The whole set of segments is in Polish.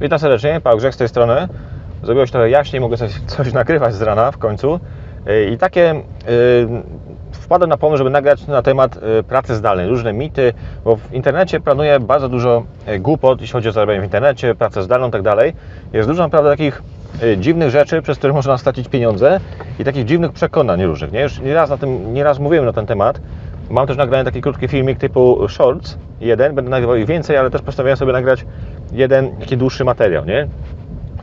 Witam serdecznie, Paweł Grzech z tej strony. Zrobiło się trochę jaśniej, mogę coś, coś nagrywać z rana w końcu. Yy, I takie yy, wpadłem na pomysł, żeby nagrać na temat yy, pracy zdalnej, różne mity, bo w internecie planuje bardzo dużo głupot, jeśli chodzi o zarabianie w internecie, pracę zdalną i tak. Jest dużo naprawdę takich dziwnych rzeczy, przez które można stracić pieniądze i takich dziwnych przekonań różnych. Nie? Już nieraz, na tym, nieraz mówiłem na ten temat. Mam też nagrany taki krótki filmik typu Shorts, jeden, będę nagrywał ich więcej, ale też postanowiłem sobie nagrać jeden taki dłuższy materiał, nie?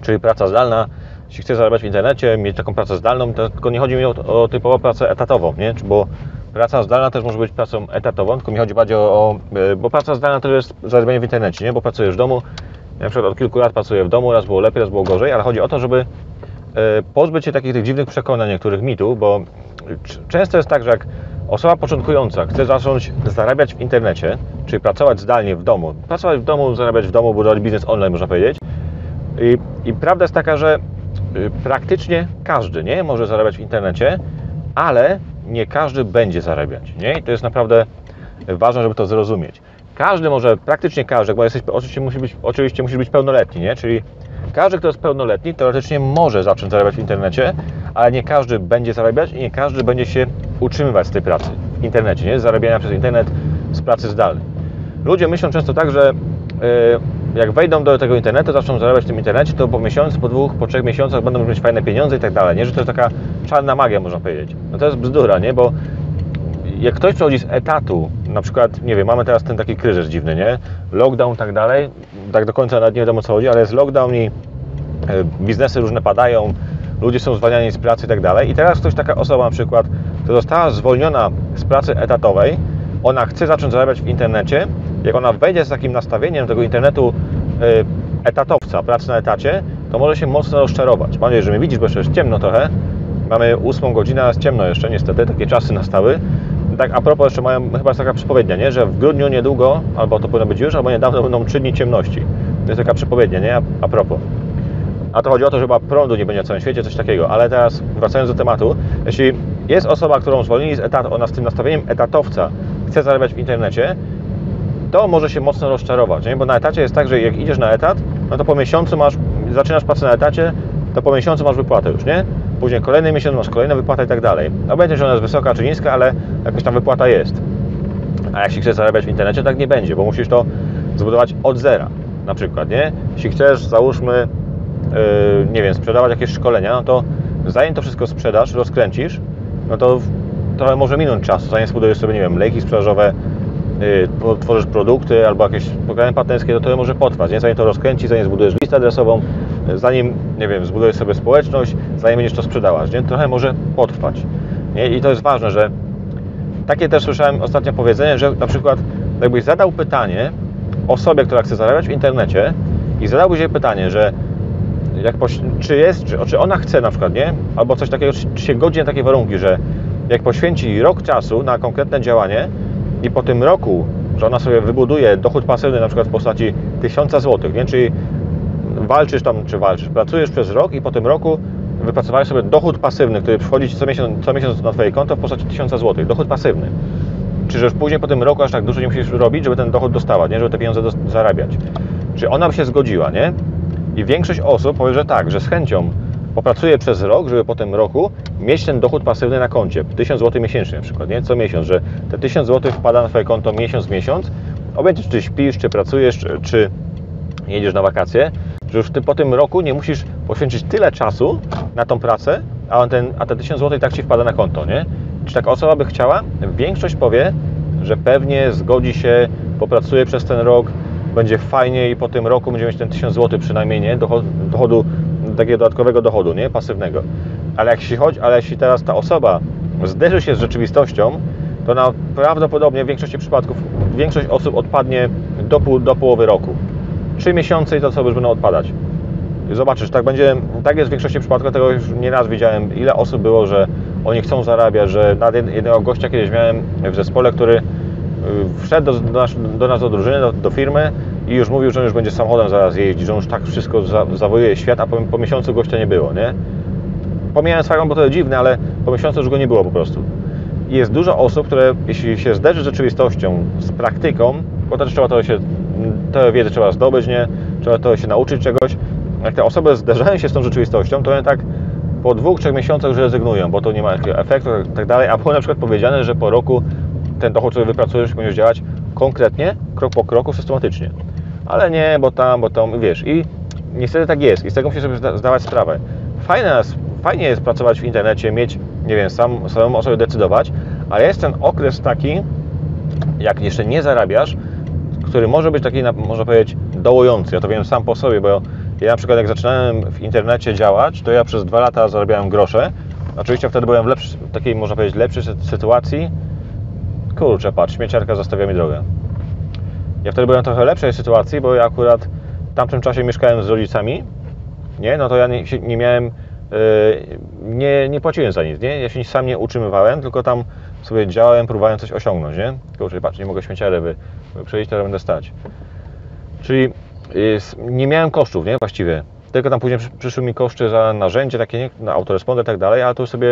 Czyli praca zdalna, jeśli chcesz zarabiać w internecie, mieć taką pracę zdalną, to tylko nie chodzi mi o, o typową pracę etatową, nie? Bo praca zdalna też może być pracą etatową, tylko mi chodzi bardziej o, o bo praca zdalna to jest zarabianie w internecie, nie? Bo pracujesz w domu, ja na przykład od kilku lat pracuję w domu, raz było lepiej, raz było gorzej, ale chodzi o to, żeby e, pozbyć się takich tych dziwnych przekonań, niektórych mitów, bo często jest tak, że jak osoba początkująca chce zacząć zarabiać w internecie, czyli pracować zdalnie w domu, pracować w domu, zarabiać w domu, budować biznes online, można powiedzieć. I, i prawda jest taka, że y, praktycznie każdy nie może zarabiać w internecie, ale nie każdy będzie zarabiać. Nie? I to jest naprawdę ważne, żeby to zrozumieć. Każdy może, praktycznie każdy, bo jesteś, oczywiście, musi być, oczywiście musi być pełnoletni, nie? czyli każdy, kto jest pełnoletni, teoretycznie może zacząć zarabiać w internecie, ale nie każdy będzie zarabiać i nie każdy będzie się utrzymywać z tej pracy w internecie, nie? z zarabiania przez internet, z pracy zdalnej. Ludzie myślą często tak, że yy, jak wejdą do tego internetu, zaczną zarabiać w tym internecie, to po miesiącu, po dwóch, po trzech miesiącach będą mieć fajne pieniądze i tak dalej, nie? Że to jest taka czarna magia, można powiedzieć. No to jest bzdura, nie? Bo jak ktoś przechodzi z etatu, na przykład, nie wiem, mamy teraz ten taki kryzys dziwny, nie? Lockdown i tak dalej, tak do końca nawet nie wiadomo co chodzi, ale jest lockdown i biznesy różne padają, ludzie są zwalniani z pracy i tak dalej. I teraz ktoś, taka osoba na przykład, która została zwolniona z pracy etatowej, ona chce zacząć zarabiać w internecie, jak ona wejdzie z takim nastawieniem tego internetu etatowca, pracy na etacie, to może się mocno rozczarować. Mam nadzieję, że mnie widzisz, bo jeszcze jest ciemno trochę. Mamy ósmą godzinę, jest ciemno jeszcze niestety, takie czasy nastały. Tak a propos jeszcze mają, chyba jest taka przepowiednia, nie? że w grudniu niedługo, albo to powinno być już, albo niedawno będą 3 dni ciemności. To jest taka przepowiednia, nie? A, a propos. A to chodzi o to, że chyba prądu nie będzie na całym świecie, coś takiego. Ale teraz wracając do tematu, jeśli jest osoba, którą zwolnili z etatu, ona z tym nastawieniem etatowca chce zarabiać w internecie, to może się mocno rozczarować, nie? bo na etacie jest tak, że jak idziesz na etat, no to po miesiącu masz, zaczynasz pracę na etacie, to po miesiącu masz wypłatę już, nie? Później kolejny miesiąc masz kolejną wypłatę i tak dalej. Obojętnie, czy ona jest wysoka czy niska, ale jakoś tam wypłata jest. A jeśli chcesz zarabiać w internecie, tak nie będzie, bo musisz to zbudować od zera, na przykład, nie? Jeśli chcesz, załóżmy, nie wiem, sprzedawać jakieś szkolenia, no to zanim to wszystko sprzedasz, rozkręcisz, no to trochę może minąć czas, zanim zbudujesz sobie, nie wiem, lejki sprzedażowe, yy, tworzysz produkty albo jakieś programy partnerskie, to to może potrwać, nie? Zanim to rozkręcisz, zanim zbudujesz listę adresową, zanim, nie wiem, zbudujesz sobie społeczność, zanim będziesz to sprzedawać, nie? Trochę może potrwać, nie? I to jest ważne, że takie też słyszałem ostatnio powiedzenie, że na przykład jakbyś zadał pytanie osobie, która chce zarabiać w internecie i zadałbyś jej pytanie, że jak, czy jest, czy, czy ona chce na przykład, nie? Albo coś takiego, czy, się godzi na takie warunki, że jak poświęci rok czasu na konkretne działanie i po tym roku, że ona sobie wybuduje dochód pasywny na przykład w postaci 1000 zł, nie? Czyli walczysz tam, czy walczysz, pracujesz przez rok i po tym roku wypracowałeś sobie dochód pasywny, który przychodzi co miesiąc, co miesiąc na Twoje konto w postaci 1000 zł. Dochód pasywny. Czy że już później po tym roku aż tak dużo nie musisz robić, żeby ten dochód dostawać, nie? żeby te pieniądze zarabiać. Czy ona by się zgodziła, nie? I większość osób powie, że tak, że z chęcią popracuje przez rok, żeby po tym roku mieć ten dochód pasywny na koncie. 1000 zł miesięcznie na przykład, nie? Co miesiąc, że te 1000 zł wpada na Twoje konto miesiąc miesiąc, obojętnie czy śpisz, czy pracujesz, czy, czy jedziesz na wakacje, że już ty po tym roku nie musisz poświęcić tyle czasu na tą pracę, a, ten, a te 1000 zł i tak Ci wpada na konto, nie? Czy taka osoba by chciała? Większość powie, że pewnie zgodzi się, popracuje przez ten rok, będzie fajnie i po tym roku będzie mieć ten 1000 zł przynajmniej, nie? Dochodu, takiego dodatkowego dochodu, nie? Pasywnego. Ale jeśli chodzi, ale jeśli teraz ta osoba zderzy się z rzeczywistością, to na prawdopodobnie w większości przypadków większość osób odpadnie do, pół, do połowy roku. 3 miesiące i to osoby już będą odpadać. Zobaczysz, tak będzie, tak jest w większości przypadków, tego już nieraz widziałem, ile osób było, że oni chcą zarabiać, że nawet jednego gościa kiedyś miałem w zespole, który wszedł do, nas, do nas do drużyny, do, do, firmy i już mówił, że on już będzie samochodem zaraz jeździć, że on już tak wszystko za, zawojuje świat, a po, po miesiącu gościa nie było, nie? Pomijając fakt, bo to jest dziwne, ale po miesiącu już go nie było po prostu. Jest dużo osób, które jeśli się zderzy z rzeczywistością, z praktyką, bo też trzeba to się tę wiedzę trzeba zdobyć, nie? trzeba to się nauczyć czegoś. Jak te osoby zderzają się z tą rzeczywistością, to one tak po dwóch, trzech miesiącach już rezygnują, bo to nie ma efektu tak dalej, a było na przykład powiedziane, że po roku ten dochód, który wypracujesz, będziesz działać konkretnie, krok po kroku, systematycznie. Ale nie, bo tam, bo tam, wiesz, i niestety tak jest i z tego musisz sobie zdawać sprawę. Fajne, fajnie jest pracować w internecie, mieć, nie wiem, sam, samemu o sobie decydować, ale jest ten okres taki, jak jeszcze nie zarabiasz, który może być taki, można powiedzieć, dołujący. Ja to wiem sam po sobie, bo ja na przykład jak zaczynałem w internecie działać, to ja przez dwa lata zarabiałem grosze. Oczywiście wtedy byłem w lepszy, takiej, można powiedzieć, lepszej sytuacji. Kurczę, patrz, śmieciarka zostawia mi drogę. Ja wtedy byłem w trochę lepszej sytuacji, bo ja akurat w tamtym czasie mieszkałem z rodzicami, nie? No to ja nie, nie miałem, yy, nie, nie płaciłem za nic, nie? Ja się sam nie utrzymywałem, tylko tam sobie działałem, próbowałem coś osiągnąć, nie? Kurczę, patrz, nie mogę śmieciarę wy, przejść, teraz będę stać. Czyli nie miałem kosztów, nie? Właściwie. Tylko tam później przyszły mi koszty za narzędzie, takie nie, na autoresponder i tak dalej, ale to sobie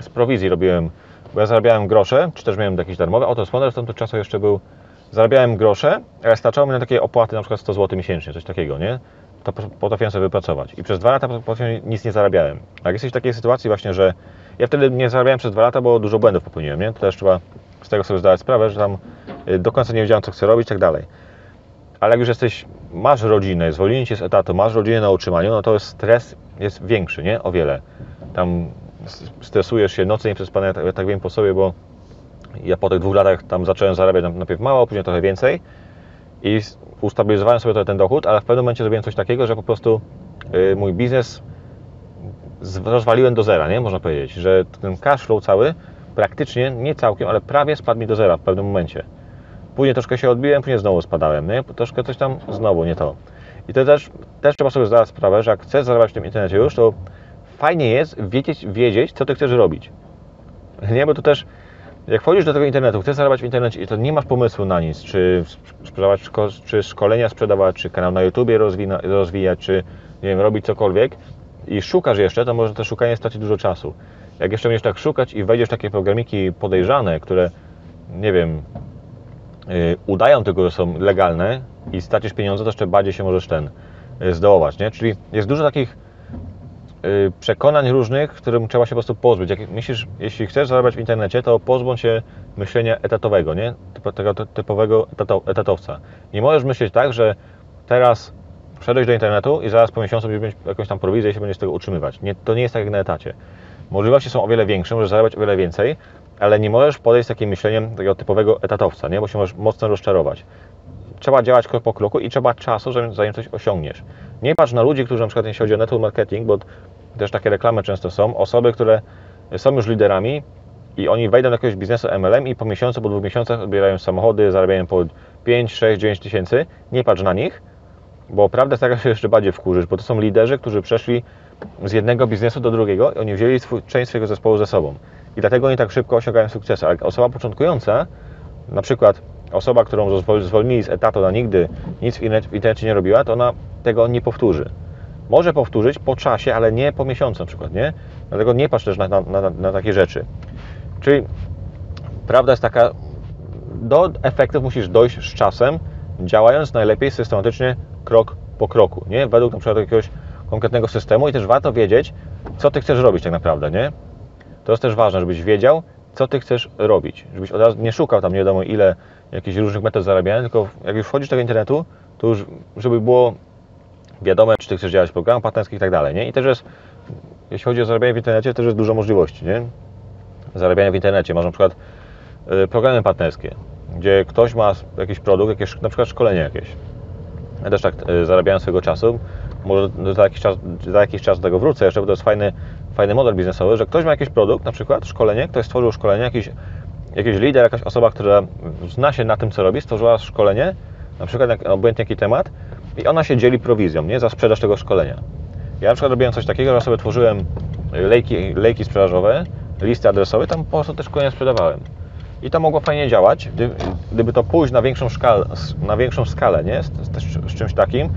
z prowizji robiłem, bo ja zarabiałem grosze, czy też miałem jakiś darmowy autoresponder, w tamtym czasu jeszcze był, zarabiałem grosze, ale starczało mi na takie opłaty na przykład 100 zł miesięcznie, coś takiego, nie? To potrafiłem sobie wypracować. I przez dwa lata potrafiłem, nic nie zarabiałem. Jak jesteś w takiej sytuacji właśnie, że ja wtedy nie zarabiałem przez dwa lata, bo dużo błędów popełniłem, nie? To też trzeba z tego sobie zdawać sprawę, że tam y, do końca nie wiedziałem, co chcę robić i tak dalej ale jak już jesteś, masz rodzinę, zwolnienie cię z etatu, masz rodzinę na utrzymaniu, no to stres jest większy, nie? O wiele. Tam stresujesz się, noce nie przespane, ja tak, ja tak wiem po sobie, bo ja po tych dwóch latach tam zacząłem zarabiać najpierw mało, później trochę więcej i ustabilizowałem sobie ten dochód, ale w pewnym momencie zrobiłem coś takiego, że po prostu yy, mój biznes rozwaliłem do zera, nie? Można powiedzieć, że ten cash flow cały praktycznie, nie całkiem, ale prawie spadł mi do zera w pewnym momencie. Później troszkę się odbiłem, później znowu spadałem, nie? Troszkę coś tam znowu nie to. I to też, też trzeba sobie zdać sprawę, że jak chcesz zarabiać w tym internecie już, to fajnie jest wiedzieć, wiedzieć, co ty chcesz robić. Nie, bo to też, jak wchodzisz do tego internetu, chcesz zarabiać w internecie i to nie masz pomysłu na nic, czy sprzedawać, czy szkolenia sprzedawać, czy kanał na YouTubie rozwina, rozwijać, czy nie wiem, robić cokolwiek i szukasz jeszcze, to może to szukanie straci dużo czasu. Jak jeszcze będziesz tak szukać i wejdziesz w takie programiki podejrzane, które, nie wiem, Y, udają tylko, że są legalne i stracisz pieniądze, to jeszcze bardziej się możesz ten y, zdołować, nie? Czyli jest dużo takich przekonań różnych, którym trzeba się po prostu pozbyć. Jak myślisz, jeśli chcesz zarabiać w internecie, to pozbądź się myślenia etatowego, nie? Tego typowego etatowca. Nie możesz myśleć tak, że teraz wszedłeś do internetu i zaraz po miesiącu będziesz mieć jakąś tam prowizję i się będziesz z tego utrzymywać. Nie, to nie jest tak jak na etacie. Możliwości są o wiele większe, możesz zarabiać o wiele więcej, ale nie możesz podejść z takim myśleniem takiego typowego etatowca, nie? bo się możesz mocno rozczarować. Trzeba działać krok po kroku i trzeba czasu, zanim coś osiągniesz. Nie patrz na ludzi, którzy na przykład jeśli chodzi o network marketing, bo też takie reklamy często są, osoby, które są już liderami i oni wejdą do jakiegoś biznesu MLM i po miesiącu, po dwóch miesiącach odbierają samochody, zarabiają po 5, 6, 9 tysięcy. Nie patrz na nich, bo prawda stara się jeszcze bardziej wkurzyć, bo to są liderzy, którzy przeszli z jednego biznesu do drugiego i oni wzięli swój, część swojego zespołu ze sobą. I dlatego oni tak szybko osiągają sukcesy. Ale osoba początkująca, na przykład osoba, którą zwolnili z etatu na nigdy, nic w internecie nie robiła, to ona tego nie powtórzy. Może powtórzyć po czasie, ale nie po miesiącu na przykład, nie? Dlatego nie patrz też na, na, na, na takie rzeczy. Czyli prawda jest taka, do efektów musisz dojść z czasem, działając najlepiej systematycznie krok po kroku, nie? Według na przykład jakiegoś konkretnego systemu i też warto wiedzieć, co Ty chcesz robić tak naprawdę, nie? To jest też ważne, żebyś wiedział, co Ty chcesz robić. Żebyś od razu nie szukał tam nie wiadomo ile jakichś różnych metod zarabiania, tylko jak już wchodzisz do tego internetu, to już żeby było wiadome, czy Ty chcesz działać w programach partnerskich i tak dalej, nie? I też jest, jeśli chodzi o zarabianie w internecie, też jest dużo możliwości, nie? Zarabiania w internecie. Masz na przykład y, programy partnerskie, gdzie ktoś ma jakiś produkt, jakieś, na przykład szkolenie jakieś. Ja też tak y, zarabiałem swego czasu, może za jakiś, czas, za jakiś czas do tego wrócę jeszcze, bo to jest fajny, fajny model biznesowy, że ktoś ma jakiś produkt, na przykład szkolenie, ktoś stworzył szkolenie, jakiś, jakiś lider, jakaś osoba, która zna się na tym, co robi, stworzyła szkolenie, na przykład obojętnie jaki temat i ona się dzieli prowizją, nie, za sprzedaż tego szkolenia. Ja na przykład robiłem coś takiego, że sobie tworzyłem lejki, lejki sprzedażowe, listy adresowe, tam po prostu te szkolenia sprzedawałem. I to mogło fajnie działać, gdy, gdyby to pójść na większą, szkal, na większą skalę, nie, z, z, z czymś takim,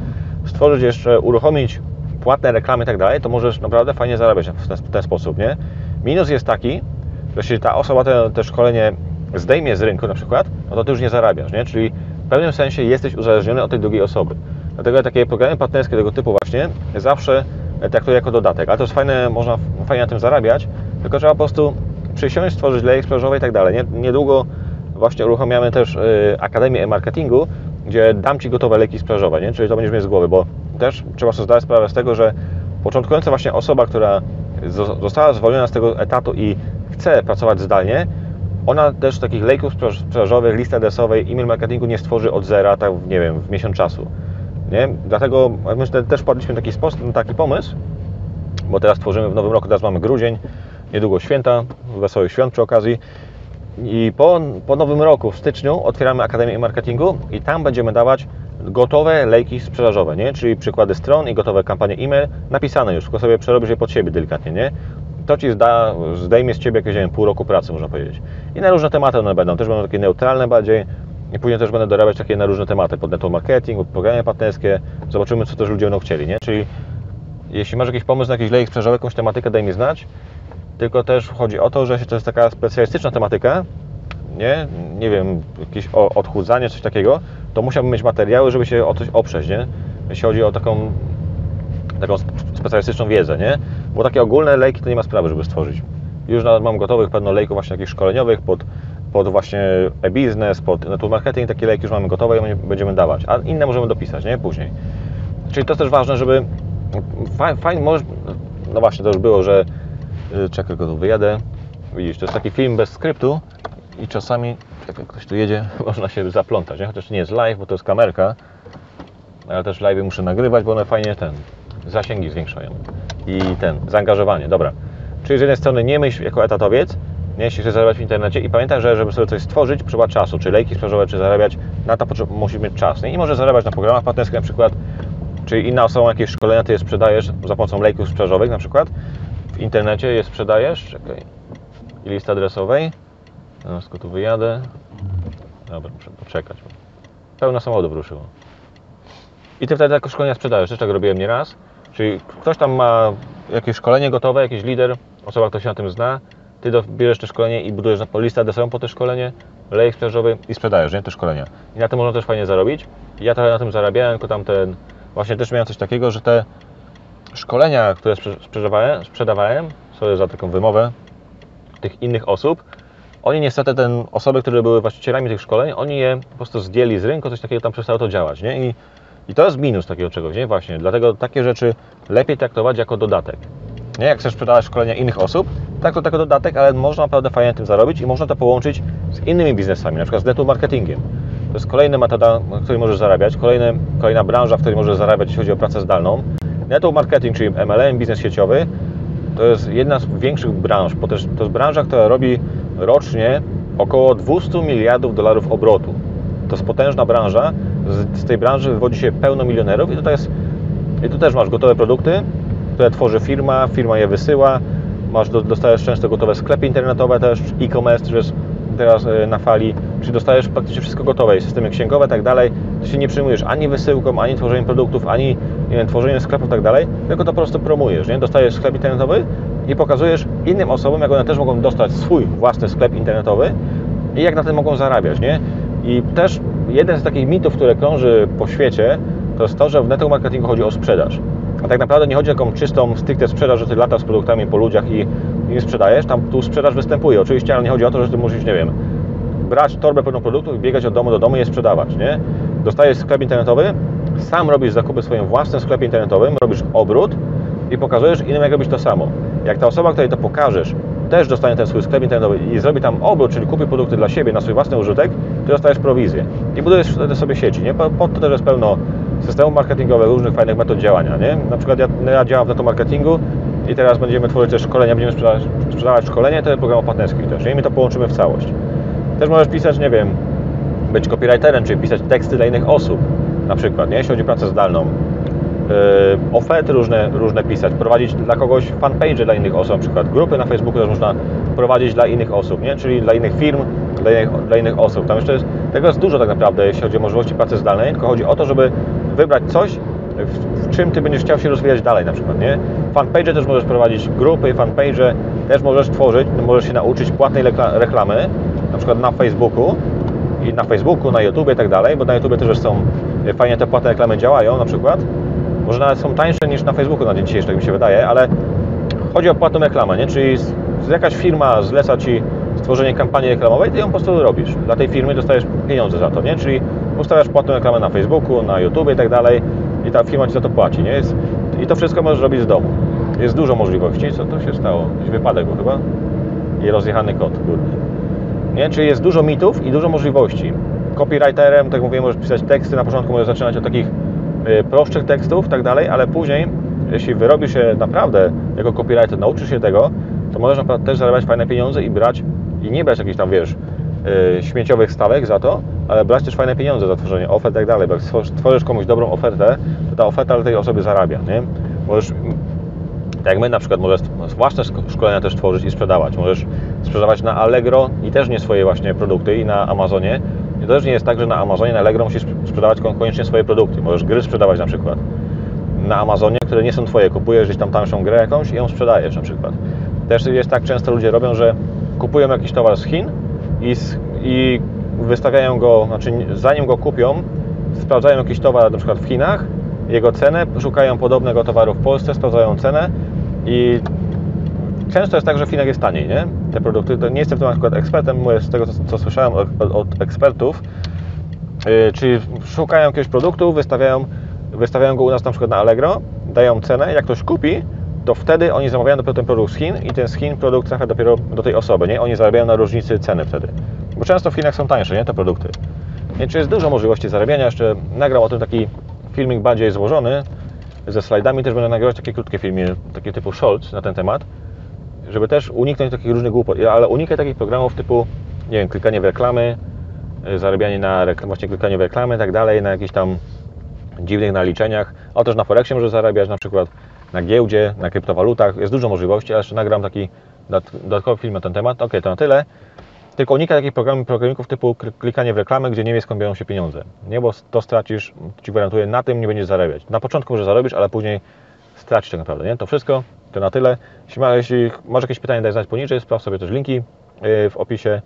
stworzyć jeszcze, uruchomić płatne reklamy i tak dalej, to możesz naprawdę fajnie zarabiać w ten, w ten sposób, nie? Minus jest taki, że jeśli ta osoba te, te szkolenie zdejmie z rynku na przykład, no to ty już nie zarabiasz, nie? Czyli w pewnym sensie jesteś uzależniony od tej drugiej osoby. Dlatego takie programy partnerskie tego typu właśnie zawsze traktuję jako dodatek. Ale to jest fajne, można fajnie na tym zarabiać, tylko trzeba po prostu przysiąść, stworzyć lejek sprzedażowy i tak dalej. Niedługo właśnie uruchamiamy też y, Akademię e-marketingu, gdzie dam Ci gotowe leki sprzedażowe, nie? czyli to będziesz mieć z głowy, bo też trzeba sobie zdać sprawę z tego, że początkująca właśnie osoba, która została zwolniona z tego etatu i chce pracować zdalnie, ona też takich lejków sprzedażowych, listy adresowej, e-mail marketingu nie stworzy od zera, tak nie wiem, w miesiąc czasu. Nie? Dlatego my też wpadliśmy taki, sposób, taki pomysł, bo teraz tworzymy w nowym roku, teraz mamy grudzień, niedługo święta, wesołych świąt przy okazji. I po, po nowym roku, w styczniu, otwieramy Akademię Marketingu i tam będziemy dawać gotowe lejki sprzedażowe, nie? czyli przykłady stron i gotowe kampanie e-mail, napisane już, tylko sobie przerobisz je pod siebie delikatnie, nie? To Ci zda, zdejmie z Ciebie jakieś, wiem, pół roku pracy, można powiedzieć. I na różne tematy one będą, też będą takie neutralne bardziej, i później też będę dorabiać takie na różne tematy, pod network marketing, programy partnerskie, zobaczymy, co też ludzie będą chcieli, nie? Czyli jeśli masz jakiś pomysł na jakiś lejek sprzedażowy, jakąś tematykę, daj mi znać, tylko też chodzi o to, że to jest taka specjalistyczna tematyka, nie, nie wiem, jakieś odchudzanie, coś takiego, to musiałbym mieć materiały, żeby się o coś oprzeć, nie? Jeśli chodzi o taką, taką specjalistyczną wiedzę, nie? Bo takie ogólne lejki to nie ma sprawy, żeby stworzyć. Już nawet mam gotowych pewno lejków właśnie jakichś szkoleniowych pod, pod właśnie e-biznes, pod network marketing, takie lejki już mamy gotowe i będziemy dawać, a inne możemy dopisać, nie? Później. Czyli to jest też ważne, żeby fajnie, może, no właśnie, to już było, że y, czekaj, go tu wyjadę. Widzisz, to jest taki film bez skryptu i czasami, jak ktoś tu jedzie, można się zaplątać, nie? chociaż nie jest live, bo to jest kamerka, ale też live muszę nagrywać, bo one fajnie ten, zasięgi zwiększają i ten, zaangażowanie, dobra. Czyli z jednej strony nie myśl jako etatowiec, jeśli chcesz zarabiać w internecie i pamiętaj, że żeby sobie coś stworzyć, trzeba czasu, czy lejki sprzedażowe, czy zarabiać, na to musisz mieć czas. Nie? I możesz zarabiać na programach partnerskich na przykład, Czyli inna osoba jakieś szkolenia Ty je sprzedajesz za pomocą lejków sprzedażowych na przykład w internecie je sprzedajesz, czekaj, i listy adresowej, teraz tu wyjadę, dobra, muszę poczekać, pełno samochodów ruszyło. I Ty wtedy jako szkolenia sprzedajesz, też tak robiłem nieraz, czyli ktoś tam ma jakieś szkolenie gotowe, jakiś lider, osoba, która się na tym zna, Ty bierzesz te szkolenie i budujesz listę adresową po to szkolenie, lejek sprzedażowy i sprzedajesz, nie, te szkolenia. I na tym można też fajnie zarobić. Ja trochę na tym zarabiałem, tylko tam ten właśnie też miałem coś takiego, że te szkolenia, które sprzedawałem, sprzedawałem sobie za taką wymowę tych innych osób, oni niestety, ten, osoby, które były właścicielami tych szkoleń, oni je po prostu zdjęli z rynku, coś takiego tam przestało to działać, nie? I, i to jest minus takiego czegoś, nie? Właśnie, dlatego takie rzeczy lepiej traktować jako dodatek. Nie? Jak chcesz sprzedawać szkolenia innych osób, tak to jako dodatek, ale można naprawdę fajnie tym zarobić i można to połączyć z innymi biznesami, na przykład z network marketingiem. To jest kolejna metoda, w której możesz zarabiać, kolejny, kolejna branża, w której możesz zarabiać, jeśli chodzi o pracę zdalną. Network marketing, czyli MLM, biznes sieciowy, to jest jedna z większych branż, bo też to jest branża, która robi rocznie około 200 miliardów dolarów obrotu. To jest potężna branża, z, z tej branży wywodzi się pełno milionerów i tutaj jest, i tu też masz gotowe produkty, które tworzy firma, firma je wysyła, masz, dostajesz często gotowe sklepy internetowe też, e-commerce, który jest teraz e, na fali, czy dostajesz praktycznie wszystko gotowe, systemy księgowe, tak dalej, to się nie przyjmujesz ani wysyłką, ani tworzeniem produktów, ani wiem, tworzeniem sklepów, tak dalej, tylko to po prostu promujesz, nie? Dostajesz sklep internetowy i pokazujesz innym osobom, jak one też mogą dostać swój własny sklep internetowy i jak na tym mogą zarabiać, nie? I też jeden z takich mitów, które krąży po świecie, to jest to, że w network marketingu chodzi o sprzedaż. A tak naprawdę nie chodzi o taką czystą, stricte sprzedaż, że ty latasz z produktami po ludziach i im sprzedajesz. Tam tu sprzedaż występuje oczywiście, ale nie chodzi o to, że ty musisz, nie wiem, brać torbę pełną produktów i biegać od domu do domu i je sprzedawać, nie? Dostajesz sklep internetowy, sam robisz zakupy w swoim własnym sklepie internetowym, robisz obrót i pokazujesz innym, jak robić to samo. Jak ta osoba, której to pokażesz, też dostanie ten swój sklep internetowy i zrobi tam obrót, czyli kupi produkty dla siebie na swój własny użytek, to dostajesz prowizję. I budujesz wtedy sobie sieci, nie? Pod to też jest pełno systemów marketingowych, różnych fajnych metod działania, nie? Na przykład ja, ja działam w netto marketingu i teraz będziemy tworzyć też szkolenia, będziemy sprzedawać, sprzedawać szkolenie te programów partnerskich też, nie? I my to połączymy w całość. Też możesz pisać, nie wiem, być copywriterem, czyli pisać teksty dla innych osób, na przykład, nie? jeśli chodzi o pracę zdalną. Yy, oferty różne, różne pisać, prowadzić dla kogoś fanpage dla innych osób, na przykład grupy na Facebooku też można prowadzić dla innych osób, nie? czyli dla innych firm, dla innych, dla innych osób. Tam jeszcze jest, tego jest dużo tak naprawdę, jeśli chodzi o możliwości pracy zdalnej, tylko chodzi o to, żeby wybrać coś, w, czym Ty będziesz chciał się rozwijać dalej na przykład, nie? Fanpage też możesz prowadzić grupy, fanpage też możesz tworzyć, możesz się nauczyć płatnej reklamy, na przykład na Facebooku i na Facebooku, na YouTube i tak dalej, bo na YouTube też są y, fajnie te płatne reklamy działają na przykład. Może nawet są tańsze niż na Facebooku na dzień dzisiejszy, tak mi się wydaje, ale chodzi o płatną reklamę, nie? Czyli jakaś firma zleca Ci stworzenie kampanii reklamowej, Ty ją po prostu robisz. Dla tej firmy dostajesz pieniądze za to, nie? Czyli ustawiasz płatną reklamę na Facebooku, na YouTube i tak dalej i ta firma Ci za to płaci, nie? Jest, I to wszystko możesz robić z domu. Jest dużo możliwości. Co to się stało? Jakiś wypadek był chyba? I rozjechany kot, kurde. Nie? Czyli jest dużo mitów i dużo możliwości. Copywriterem, tak mówiłem, możesz pisać teksty. Na początku możesz zaczynać od takich y, prostszych tekstów, tak dalej, ale później, jeśli wyrobisz się naprawdę jako copywriter, nauczysz się tego, to możesz też zarabiać fajne pieniądze i brać, i nie brać jakichś tam, wiesz, śmieciowych stawek za to, ale brać też fajne pieniądze za tworzenie ofert i tak dalej, bo jak tworzysz komuś dobrą ofertę, to ta oferta dla tej osoby zarabia, nie? Możesz tak jak my na przykład możesz własne szko- szkolenia też tworzyć i sprzedawać. Możesz sprzedawać na Allegro i też nie swoje właśnie produkty i na Amazonie. I to też nie jest tak, że na Amazonie, na Allegro musisz sprzedawać kon- koniecznie swoje produkty. Możesz gry sprzedawać na przykład na Amazonie, które nie są Twoje. Kupujesz gdzieś tam tańszą grę jakąś i ją sprzedajesz na przykład. Też jest tak, często ludzie robią, że kupują jakiś towar z Chin i, i wystawiają go, znaczy zanim go kupią, sprawdzają jakiś towar na przykład w Chinach, jego cenę, szukają podobnego towaru w Polsce, sprawdzają cenę i często jest tak, że w Chinach jest taniej, nie? Te produkty, nie jestem w tym akurat ekspertem, mówię z tego, co, co słyszałem od, od ekspertów, Yy, czyli szukają jakiegoś produktu, wystawiają, wystawiają go u nas na przykład na Allegro, dają cenę, jak ktoś kupi, to wtedy oni zamawiają dopiero ten produkt z Chin i ten z Chin produkt trafia dopiero do tej osoby, nie? Oni zarabiają na różnicy ceny wtedy. Bo często w Chinach są tańsze, nie? Te produkty. Więc jest dużo możliwości zarabiania. Jeszcze nagram o tym taki filmik bardziej złożony, ze slajdami też będę nagrywać takie krótkie filmy, takie typu shorts na ten temat, żeby też uniknąć takich różnych głupot, ale unikaj takich programów typu, nie wiem, klikanie w reklamy, y, zarabianie na właśnie klikanie w reklamy i tak dalej, na jakichś tam dziwnych naliczeniach. O też na Forexie może zarabiać, na przykład na giełdzie, na kryptowalutach. Jest dużo możliwości, ale jeszcze nagram taki dodat- dodatkowy film na ten temat. Ok, to na tyle. Tylko unikaj takich programów, programników typu klikanie w reklamy, gdzie nie wie skąd biorą się pieniądze. Nie, bo to stracisz, Ci gwarantuję, na tym nie będziesz zarabiać. Na początku może zarobisz, ale później stracisz tak naprawdę, nie? To wszystko, to na tyle. Jeśli, ma, jeśli masz jakieś pytania, daj znać poniżej, sprawdź sobie też linki yy, w opisie.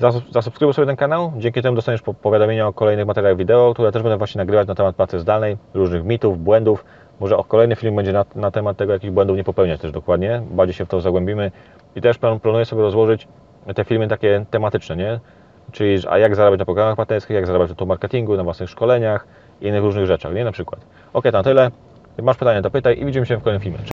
Zasub- Zasubskrybuj sobie ten kanał, dzięki temu dostaniesz po- powiadomienia o kolejnych materiałach wideo, które też będę właśnie nagrywać na temat pracy zdalnej, różnych mitów, błędów. Może kolejny film będzie na, na temat tego, jakich błędów nie popełniać też dokładnie, bardziej się w to zagłębimy. I też plan, planuję sobie rozłożyć te filmy takie tematyczne, nie? Czyli a jak zarabiać na programach partnerskich, jak zarabiać na marketingu, na własnych szkoleniach i innych różnych rzeczach, nie? Na przykład. Ok, to na tyle. Masz pytania, to pytaj i widzimy się w kolejnym filmie.